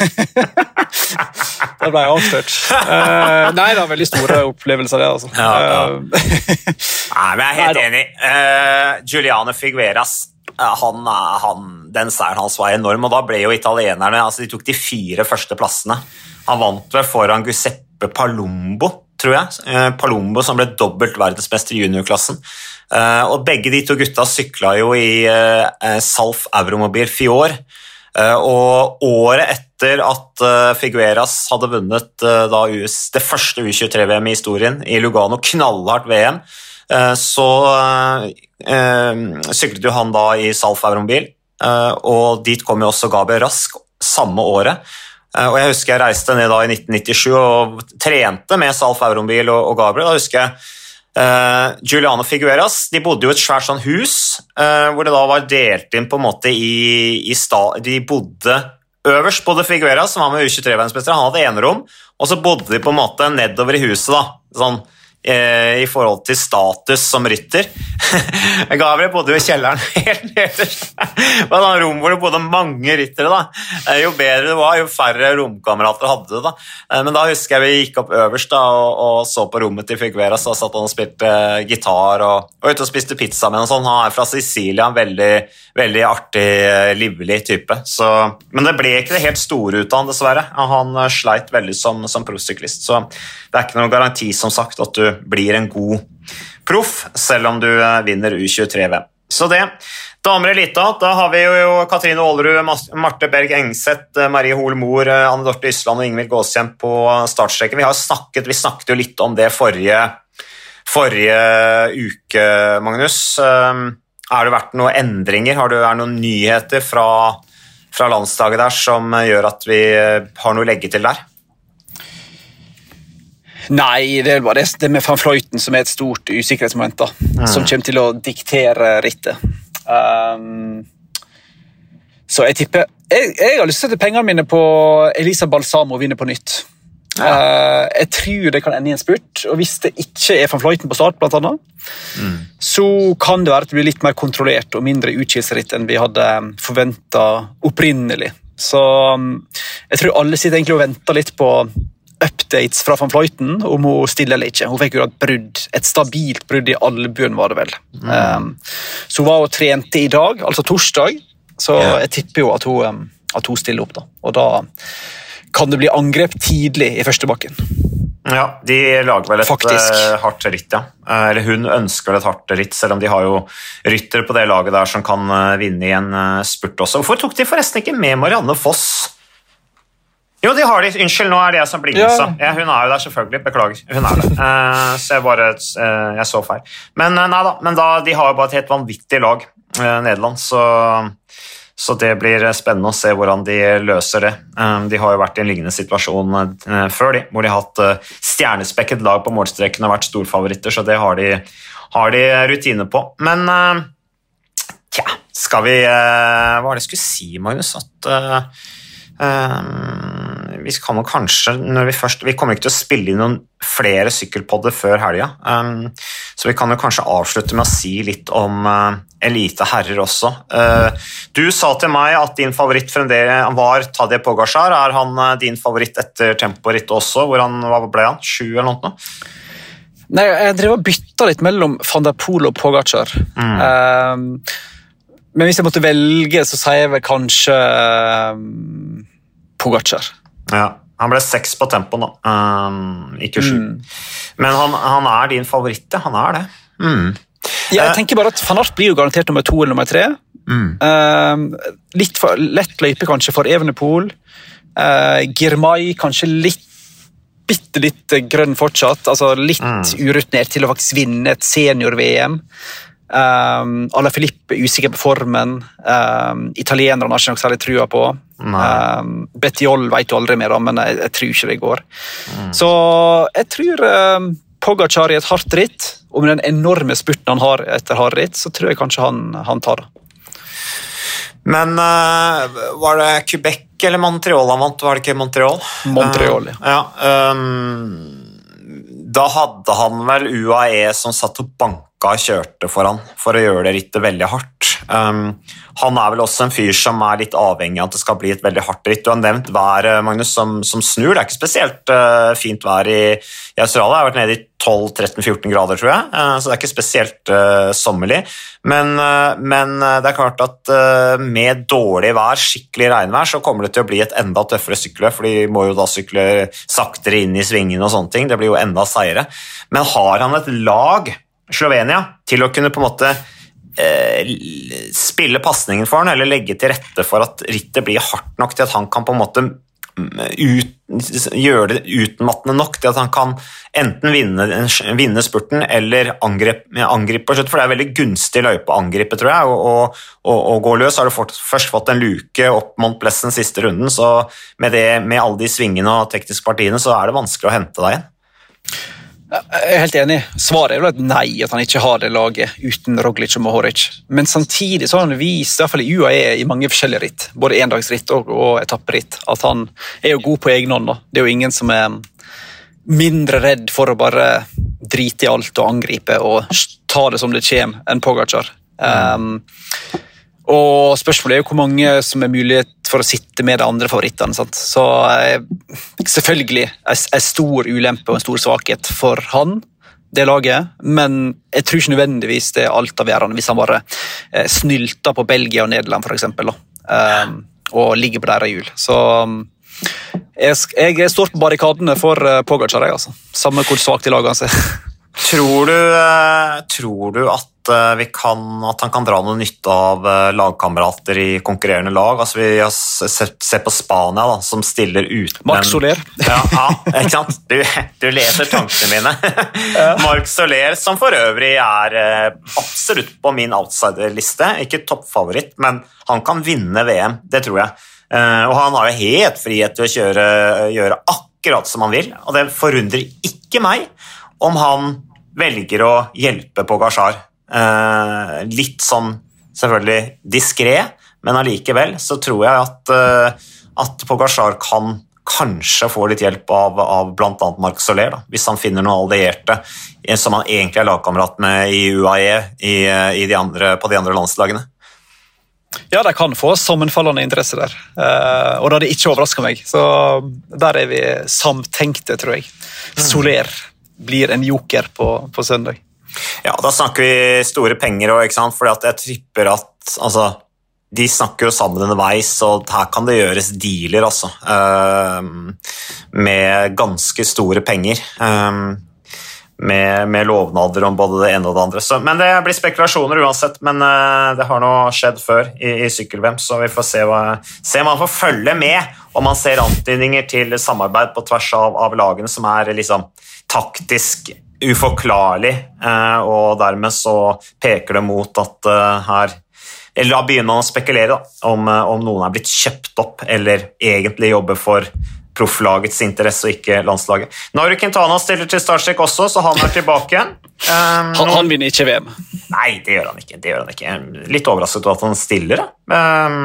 da ble jeg avslørt. Uh, nei, det var veldig store opplevelser, det. altså. Ja, ja. nei, men Jeg er helt enig. Uh, Juliane Figueras han, han, den seieren hans var enorm, og da ble jo italienerne altså De tok de fire første plassene. Han vant vel foran Guseppe Palombo, tror jeg. Eh, Palombo som ble dobbelt verdensmester i juniorklassen. Eh, og begge de to gutta sykla jo i eh, Salf Euromobil Fior. Og året etter at Figueras hadde vunnet det første U23-VM i historien i Lugano, knallhardt VM, så syklet jo han da i Salf Euromobil, og dit kom jo også Gabriel Rask samme året. Og Jeg husker jeg reiste ned da i 1997 og trente med Salf Euromobil og Gabriel. Da husker jeg Uh, Giuliano Figueras de bodde jo et svært sånn hus uh, hvor det da var delt inn på en måte i, i sta, De bodde øverst bodde Figueras, som var med U23-verdensmester. Han hadde enerom, og så bodde de på en måte nedover i huset. da, sånn Eh, i forhold til status som rytter. Gabriel bodde jo i kjelleren helt nederst. Det var et rom hvor det bodde mange ryttere. da. Eh, jo bedre det var, jo færre romkamerater hadde du. Eh, men da husker jeg vi gikk opp øverst da, og, så på rommet til Figueras. Da satt han og spilte gitar og, og ute og spiste pizza med og sånn. Han er fra Sicilia, en veldig, veldig artig, livlig type. Så, men det ble ikke det helt store ut av han, dessverre. Han sleit veldig som, som prosyklist, så det er ikke noen garanti som sagt at du blir en god proff, selv om du eh, vinner U23-VM. Så det. Damer elita, da har vi jo Katrine Aalerud, Marte Berg Engseth, eh, Marie Hoel Moer, eh, Anne Dorte Ysland og Ingvild Gåshjem på startstreken. Vi, har snakket, vi snakket jo litt om det forrige, forrige uke, Magnus. Har det vært noen endringer? Har det vært noen nyheter fra, fra landslaget der som gjør at vi har noe å legge til der? Nei, det er bare det med van Fløyten som er et stort usikkerhetsmoment. da, mm. Som kommer til å diktere rittet. Um, så jeg tipper jeg, jeg, har lyst til å sette pengene mine på Elisa Balsamo vinne på nytt. Ja. Uh, jeg tror det kan ende i en spurt, og hvis det ikke er van Fløyten på start, blant annet, mm. så kan det være at det blir litt mer kontrollert og mindre utkilsritt enn vi hadde forventa opprinnelig. Så um, jeg tror alle sitter egentlig og venter litt på updates fra van Fløyten om hun stiller eller ikke. Hun fikk jo et brudd, et stabilt brudd i albuen, var det vel. Mm. Um, så hun var og trente i dag, altså torsdag, så yeah. jeg tipper jo at hun, um, at hun, stiller opp. da. Og da kan det bli angrep tidlig i første bakken. Ja, de lager vel et Faktisk. Uh, hardt ritt, ja. Uh, eller hun ønsker et hardt ritt, selv om de har jo ryttere på det laget der som kan uh, vinne i en spurt også. Hvorfor tok de forresten ikke med Marianne Foss? Jo, de har de. Unnskyld, nå er det jeg som blinker. Ja. ja. hun er jo der, selvfølgelig. Beklager. Hun er der. Uh, så jeg bare uh, Jeg så feil. Men uh, nei da, men da, de har jo bare et helt vanvittig lag, Nederland, så, så, det blir spennende å se hvordan de løser det. de har jo vært i en lignende situasjon før, de, hvor de har hatt stjernespekket lag på målstreken og vært storfavoritter, så det har de, har de rutine på. Men tja, skal vi Hva var det jeg skulle si, Magnus? At Um, vi kan kanskje, når vi først Vi kommer ikke til å spille inn noen flere sykkelpodder før helga, um, så vi kan jo kanskje avslutte med å si litt om uh, elite herrer også. Uh, du sa til meg at din favoritt fremdeles var Tadje Pogasjar. Er han uh, din favoritt etter temporittet også? Hvor han, hva ble han? Sju eller noe? Nei, Jeg drev og bytta litt mellom van der Poel og Pogacar. Mm. Uh, men hvis jeg måtte velge, så sier jeg vel kanskje um, Pogacar. Ja, Han ble seks på tempo nå, um, ikke sju. Mm. Men han, han, er din favoritt, ja. Han er det. Mm. Ja, jeg tenker bare at Van Art blir jo garantert nummer to eller nummer tre. Mm. Uh, litt for lett løype kanskje for Evenepool. Uh, Girmay kanskje litt bitte litt grønn fortsatt. altså Litt mm. urutinert til å faktisk vinne et senior-VM. Um, Ala Filippe er usikker på formen. Um, italienerne har ikke noe særlig trua på. Um, Bettiol vet du aldri mer om, men jeg, jeg tror ikke det går. Mm. Så jeg tror um, Pogacar i et hardt ritt, og med den enorme spurten han har etter hardt ritt, så tror jeg kanskje han, han tar det. Men uh, var det Quebec eller Montreal han vant? Var det ikke Montreal? Montreal, uh, ja. Um, da hadde han vel UAE som satt og banka og kjørte for han for å gjøre det rittet veldig hardt. Um, han er vel også en fyr som er litt avhengig av at det skal bli et veldig hardt ritt. Du har nevnt vær Magnus, som, som, snur. Det er ikke spesielt uh, fint vær i, i Australia. Det har vært nede i 12-13-14 grader, tror jeg, uh, så det er ikke spesielt uh, sommerlig. Men, men, det er klart at med dårlig vær, skikkelig regnvær, så kommer det til å bli et enda tøffere sykkelløp, for de må jo da sykle saktere inn i svingene og sånne ting. Det blir jo enda seigere. Men har han et lag, Slovenia, til å kunne på en måte Eh, spille pasningen for han, eller legge til rette for at rittet blir hardt nok til at han kan på en måte mm, ut, gjøre det utmattende nok til at han kan enten vinne, vinne spurten eller angripe, angripe For det er veldig gunstig løype å angripe, tror jeg, og, og, og gå løs. Har du fått, først fått en luke opp mot Plessen siste runden, så med, det, med alle de svingene og tekniske partiene, så er det vanskelig å hente deg igjen. Jeg er helt enig. Svaret er jo at nei, at han ikke har det laget uten Roglic og Mohoric. Men samtidig så har han vist, i hvert fall i UAE, i mange forskjellige ritt, både endagsritt og, og etapperitt, at han er jo god på egen hånd. Det er jo ingen som er mindre redd for å bare drite i alt og angripe og ta det som det kommer, enn Pogacar. Um, og spørsmålet er jo hvor mange som er mulighet for å sitte med de andre favorittene. Sant? Så eh, selvfølgelig en stor ulempe og en stor svakhet for han, det laget, men jeg tror ikke nødvendigvis det er altavgjørende hvis han bare eh, snylter på Belgia og Nederland, f.eks., eh, og ligger på deres hjul. Så jeg, jeg står på barrikadene for Pogacar, jeg, altså. samme hvor svakt de lagene hans er. Tror du, eh, tror du at Eh, kan, at han kan dra noe nytte av eh, lagkamerater i konkurrerende lag. Altså, vi har sett, sett på Spania, da, som stiller uten Marc Soler. Ja, ja, ikke sant? Du, du leser tankene mine. ja. Marc Soler, som for øvrig er absolutt på min outsiderliste. Ikke toppfavoritt, men han kan vinne VM, det tror jeg. Og han har jo helt frihet til å kjøre, gjøre akkurat som han vil, og det forundrer ikke meg om han velger å hjelpe Pogasjar Eh, litt sånn selvfølgelig diskré, men allikevel så tror jeg at, eh, at Pogasjar kan kanskje få litt hjelp av, av bl.a. Marc Soler, da, hvis han finner noen allierte som han egentlig er lagkamerat med i UAE i, i de andre, på de andre landslagene. Ja, de kan få sammenfallende interesse der, eh, og det hadde ikke overraska meg. Så der er vi samtenkte, tror jeg. Mm. Blir en joker på, på søndag. Ja, da snakker vi store penger òg, for jeg tripper at altså, de snakker jo sammen underveis, og her kan det gjøres dealer, altså. Uh, med ganske store penger. Uh, med, med, lovnader om både det ene og det andre. Så, men det blir spekulasjoner uansett. Men uh, det har nå skjedd før i, i sykkel-VM, så vi får se, hva, se man får følge med. Om man ser antydninger til samarbeid på tvers av, av lagene som er liksom taktisk uforklarlig, eh, og dermed så peker det mot at eh, her Eller da begynner man å spekulere da, om, eh, om noen er blitt kjøpt opp eller egentlig jobber for profflagets interesse og ikke landslaget. Nauri Quintana stiller til Starstrek også, så han er tilbake. Um, han, han, vinner ikke VM? Nei, det gjør han ikke. Det gjør han ikke. Litt overrasket over at han stiller. Um,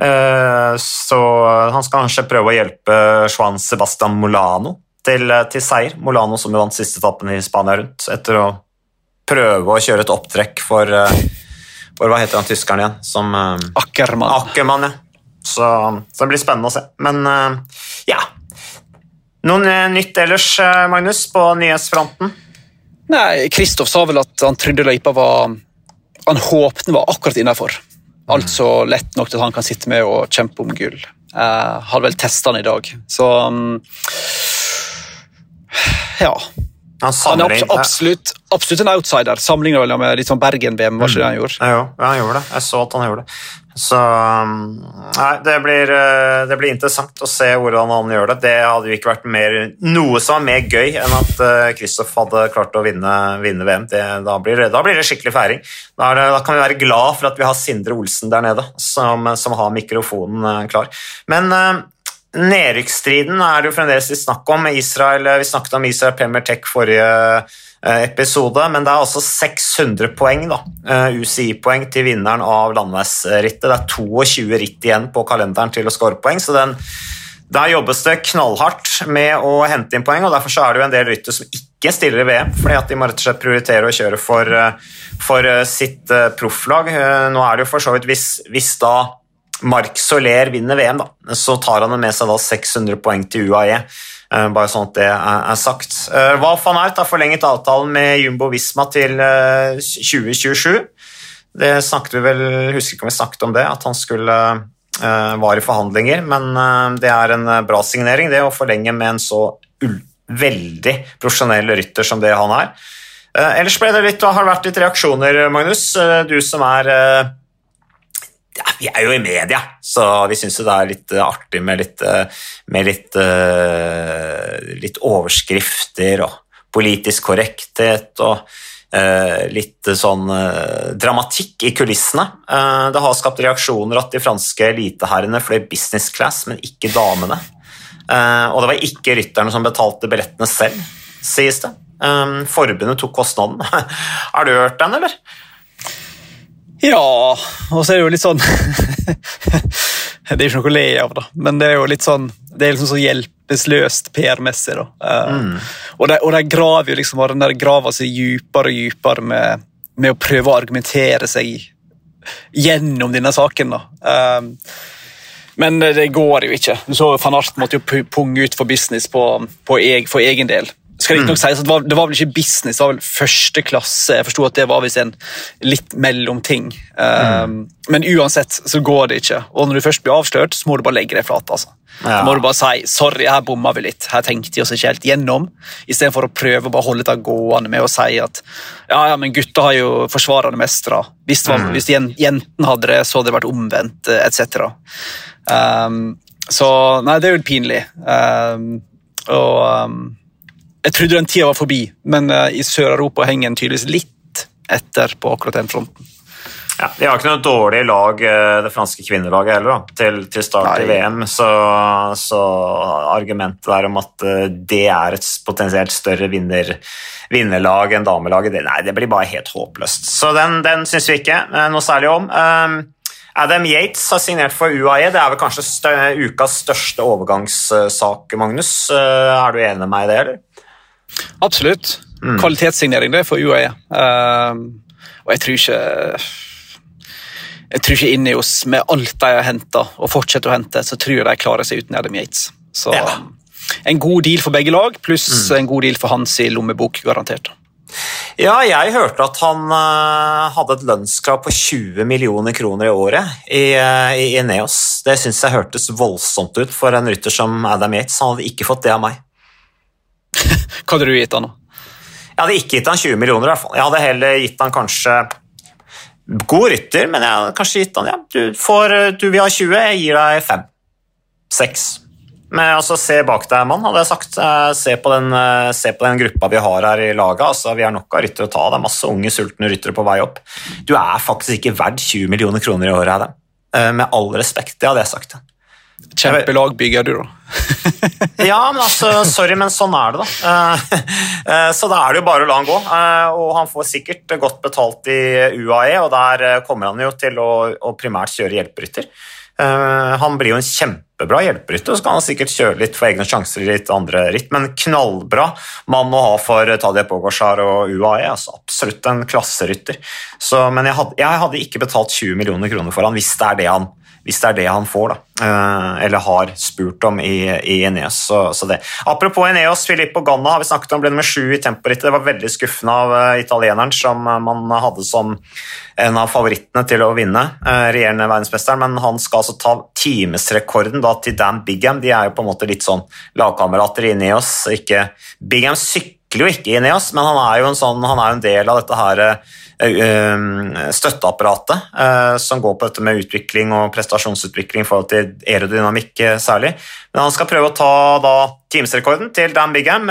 uh, så han skal kanskje prøve å hjelpe Juan Sebastian Molano til, eh, til, seier. Molano som vant siste etappen i Spania rundt, etter å prøve å kjøre et opptrekk for, eh, for Hva heter han tyskeren igjen? Som, eh, Ackermann. Ackermann, ja. Så, så, det blir spennende å se. Men ja Noen nytt ellers, Magnus, på nyhetsfronten? Nei, Kristoff sa vel at han trodde løypa var Han håpte den var akkurat innafor. Altså lett nok til at han kan sitte med og kjempe om gull. Uh, hadde vel testa den i dag, så um, Ja. Han, han er absolutt, absolutt, en outsider. Sammenligna med sånn Bergen-VM. var ikke det han gjorde? Ja, jo, han gjorde det. Jeg så at han gjorde det. Så um, Nei, det blir, uh, det blir, interessant å se hvordan han gjør det. Det hadde jo ikke vært mer, noe som var mer gøy enn at Kristoff uh, hadde klart å vinne, vinne VM. Det, da, blir det, da, blir det, skikkelig feiring. Da, det, da, kan vi være glad for at vi har Sindre Olsen der nede, som, som har mikrofonen uh, klar. Men Nedrykksstriden er det jo fremdeles litt snakk om. Israel, vi snakket om Israel Premier Tech forrige eh, episode, men det er altså 600 poeng, da, eh, UCI-poeng til vinneren av landeveisrittet. Det er 22 ritt igjen på kalenderen til å score poeng, så den, der jobbes det knallhardt med å hente inn poeng, og derfor er det jo en del ryttere som ikke stiller i VM, fordi at de må rett og slett prioritere å kjøre for, eh, for sitt profflag. Nå er det jo for så vidt hvis, hvis da Marc Soler vinner VM, da, så tar han med seg da 600 poeng til UAE. Eh, bare sånn at det er sagt. Eh, Val van Aert har forlenget avtalen med Jumbo Visma til 2027. Eh, det snakket vi vel, husker ikke om vi snakket om det, at han skulle var i forhandlinger, men det er en bra signering det å forlenge med en så veldig profesjonell rytter som det han er. Ellers ble det litt, har det vært litt reaksjoner, Magnus. Du som er ja, vi er jo i media, så vi syns det er litt uh, artig med litt, uh, med litt, uh, litt overskrifter og politisk korrekthet og litt sånn dramatikk i kulissene. det har skapt reaksjoner at de franske eliteherrene fløy business class, men ikke damene. og det var ikke rytterne som betalte billettene selv, sies det. forbundet tok kostnaden. har du hørt den, eller? Ja, og så er det jo litt sånn Det er ikke noe å le av, da, men det er jo litt sånn det er liksom så hjelpeløst PR-messig. da. Uh, mm. Og, de, og de graver jo liksom, den der graver seg dypere og dypere med, med, å prøve å argumentere seg gjennom denne saken. da. Um, men det går jo ikke. Du så Van Art måtte jo punge ut for business på, på eg, for egen del skal det, mm. sies at det var, det var, vel ikke business, det var vel første klasse. Jeg forsto at det var visst en litt mellomting. Um, mm. Men uansett så går det ikke. Og når du først blir avslørt, så må du bare legge deg flat. altså. Ja. Da må du bare si 'sorry, her bomma vi litt', her tenkte vi oss ikke helt gjennom. Istedenfor å prøve å bare holde det gående med å si at ja, ja, men gutta har jo forsvarende mestere. Hvis, mm. hvis jentene hadde det, så hadde det vært omvendt, eh, etc. Um, så nei, det er jo pinlig. Um, og um, jeg trodde den tida var forbi, men uh, i Sør-Europa henger en tydeligvis litt etter på akkurat den fronten. Ja, De har ikke noe dårlig lag, eh, det franske kvinnelaget heller, da, til, til start Nei. i VM. Så, så, argumentet der om at eh, det er et potensielt større vinner, vinnerlag enn damelaget, det, nei, det blir bare helt håpløst. Så den, den syns vi ikke noe særlig om. Um, Adam Yates har signert for UAE. Det er vel kanskje stø ukas største overgangssak, Magnus. Er du enig med meg i det, eller? Absolutt. Mm. Kvalitetssignering det for UAE. Uh, og jeg tror ikke jeg tror ikke inni oss, med alt de har henta, og fortsetter å hente, så tror jeg de klarer seg uten Adam Yates. Så ja. en god deal for begge lag, pluss mm. en god deal for hans i lommebok, garantert. Ja, jeg hørte at han uh, hadde et lønnskrav på 20 millioner kroner i året i, uh, i Ineos. Det syns jeg hørtes voldsomt ut for en rytter som Adam Yates. Han hadde ikke fått det av meg. Hva hadde du gitt han? da? Jeg hadde ikke gitt han 20 millioner. i hvert fall. Jeg hadde heller gitt han kanskje god rytter, men jeg hadde kanskje gitt han ja, du, får, du vil ha 20, jeg gir deg 5. 6. Men altså, se bak deg, mann, hadde jeg sagt. Eh, se på, den, eh, se på den gruppa vi har her i laget. Altså, vi har nok av ryttere å ta. Det er masse unge, sultne ryttere på vei opp. Du er faktisk ikke verdt 20 millioner kroner i året, Adam. Eh, med all respekt, det hadde jeg sagt. Kjempelag bygger du, da. ja, men altså, sorry, men sånn er det, da. Eh, så da er det jo bare å la han gå. Eh, og han får sikkert godt betalt i UAE, og der kommer han jo til å, primært kjøre hjelperytter. Han blir jo en kjempe kjempebra hjelperytter. Så kan han sikkert kjøre litt for egne sjanser i litt andre ritt, men knallbra mann å ha for Tadje Pogacar og UAE. Altså, absolutt en klasserytter. Så, men jeg hadde, jeg hadde, ikke betalt 20 millioner kroner for han hvis det er det han hvis det er det han får, da. Eh, eller har spurt om i, i Eneos. Så, så det. Apropos Eneos, Filippo Ganna har vi snakket om ble nummer sju i temporittet. Det var veldig skuffende av uh, italieneren, som uh, man hadde som en av favorittene til å vinne, regjerende verdensmesteren. Men han skal altså ta timesrekorden da, til Dan Bigham. De er jo på en måte litt sånn lagkamerater i Eneos. Ikke, Bigham sykler jo ikke i oss, men han er jo en, sånn, er en del av dette her Eh, støtteapparatet eh, som går på dette med utvikling og prestasjonsutvikling i forhold til aerodynamikk eh, særlig. Men han skal prøve å ta da timesrekorden til Dan Bigham,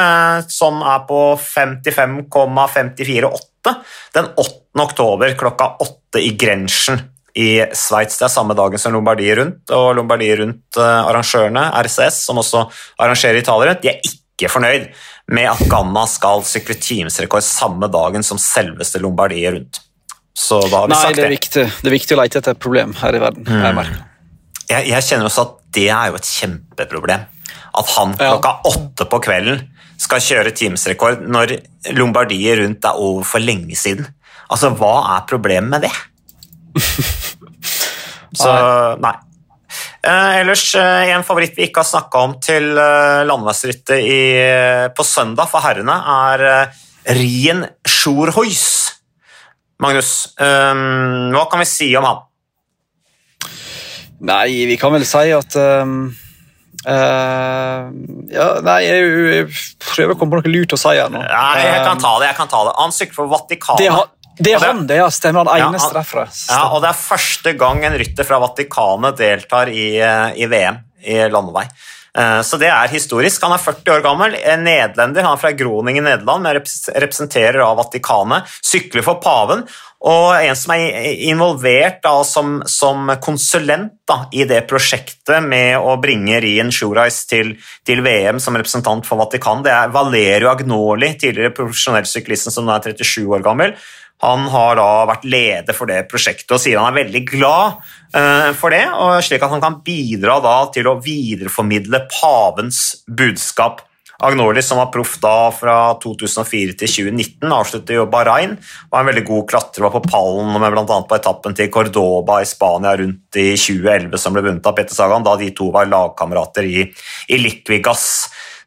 som er på 55,548 den 8. oktober klokka 8 i Grenchen i Sveits. Det er samme dagen som Lombardiet Rundt, og Lombardiet Rundt-arrangørene, RCS, som også arrangerer Italia Rundt, de er ikke fornøyd med at Ganna skal sykle timesrekord samme dagen som selveste Lombardiet rundt. Så da har vi Nei, sagt det. Er viktig. det er viktig å lete etter et problem her i verden. Mm. Jeg, jeg, kjenner også at det er jo et kjempeproblem. At han klokka ja. åtte på kvelden skal kjøre timesrekord når Lombardiet rundt er over for lenge siden. Altså, hva er problemet med det? Så nei. Eh, ellers eh, en favoritt vi ikke har snakka om til eh, landeveisrittet på søndag for herrene, er Rien Sjorhois. Magnus, hva kan vi si om han? Nei, vi kan vel si at um, uh, ja, Nei, jeg, jeg, prøver å komme på noe lurt å si her nå. Nei, jeg kan ta det. jeg kan ta det. Han sykler for Vatikanet. Det, det er han, det ja, stemmer. Han eneste ja, derfra. Ja, og det er første gang en rytter fra Vatikanet deltar i, eh, i VM i landevei. Eh, så det er historisk. Han er 40 år gammel, nederlender. Han er fra Groningen, Nederland, men representerer av Vatikanet. Sykler for paven. Og en som er involvert da, som, som, konsulent da, i det prosjektet med å bringe Rien Sjurais til, til, VM som representant for Vatikan, det er Valerio Agnoli, tidligere profesjonell syklisten som nå er 37 år gammel. Han har da vært leder for det prosjektet og sier han er veldig glad uh, for det, slik at han kan bidra til å videreformidle pavens budskap. Agnoli, som var proff da fra 2004 til 2019, avsluttet jo Bahrain. Var en veldig god klatrer, på pallen med bl.a. på etappen til Cordoba i Spania rundt i 2011, som ble vunnet av Petter Sagan, da de to var lagkamerater i, i Liquigas.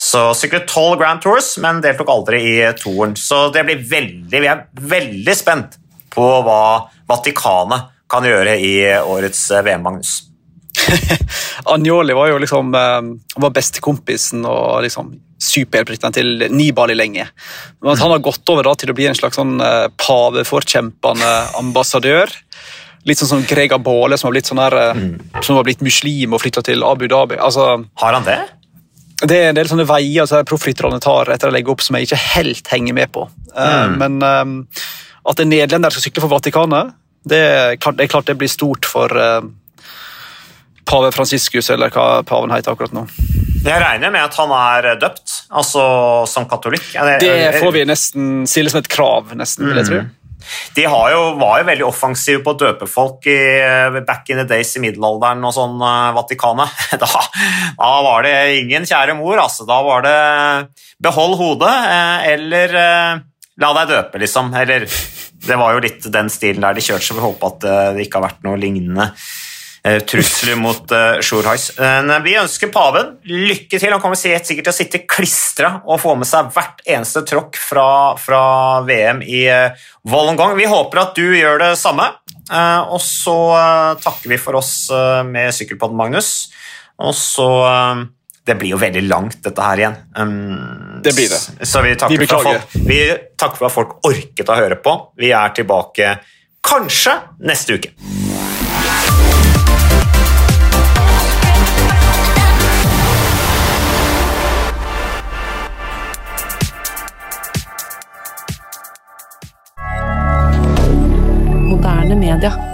Så syklet tolv Grand Tours, men deltok aldri i toren. Så det blir veldig, vi er veldig spent på hva Vatikanet kan gjøre i årets VM, Magnus. Anjoli var jo liksom eh, var bestekompisen og liksom superhelten til Nibali lenge. Men at han har gått over da, til å bli en slags sånn eh, paveforkjempende ambassadør. Litt sånn som Grega Baale, som har blitt, sånn her, eh, mm. som har blitt muslim og flytta til Abu Dhabi. Altså, har han det? Det er en del sånne veier som proffrytterne tar etter å legge opp som jeg ikke helt henger med på. Eh, mm. Men um, at en nederlender skal sykle for Vatikanet, det er klart det, er klart det blir stort for uh, pave Franciscus, eller hva paven heter akkurat nå. Jeg regner med at han er døpt, altså som katolikk? Det, det får vi nesten stille som et krav, nesten, vil jeg tro. Mm. De jo, var jo veldig offensive på å døpe folk i, eh, back in the days i middelalderen og sånn, uh, Vatikanet. Da, da, var det ingen kjære mor, altså. Da var det behold hodet, uh, eller la deg døpe, liksom. Eller det var jo litt den stilen der de kjørte, så vi håper at det ikke har vært noe lignende Eh, trusler mot uh, Sjurhais. vi ønsker paven lykke til. Han kommer sikkert til å sitte klistra og få med seg hvert eneste tråkk fra, fra VM i Wollongong. Vi håper at du gjør det samme. Og så takker vi for oss med Sykkelpodden, Magnus. Og så Det blir jo veldig langt, dette her igjen. Um, det blir det. Så vi takker, for folk, vi takker for at folk orket å høre på. Vi er tilbake kanskje neste uke. moderne media.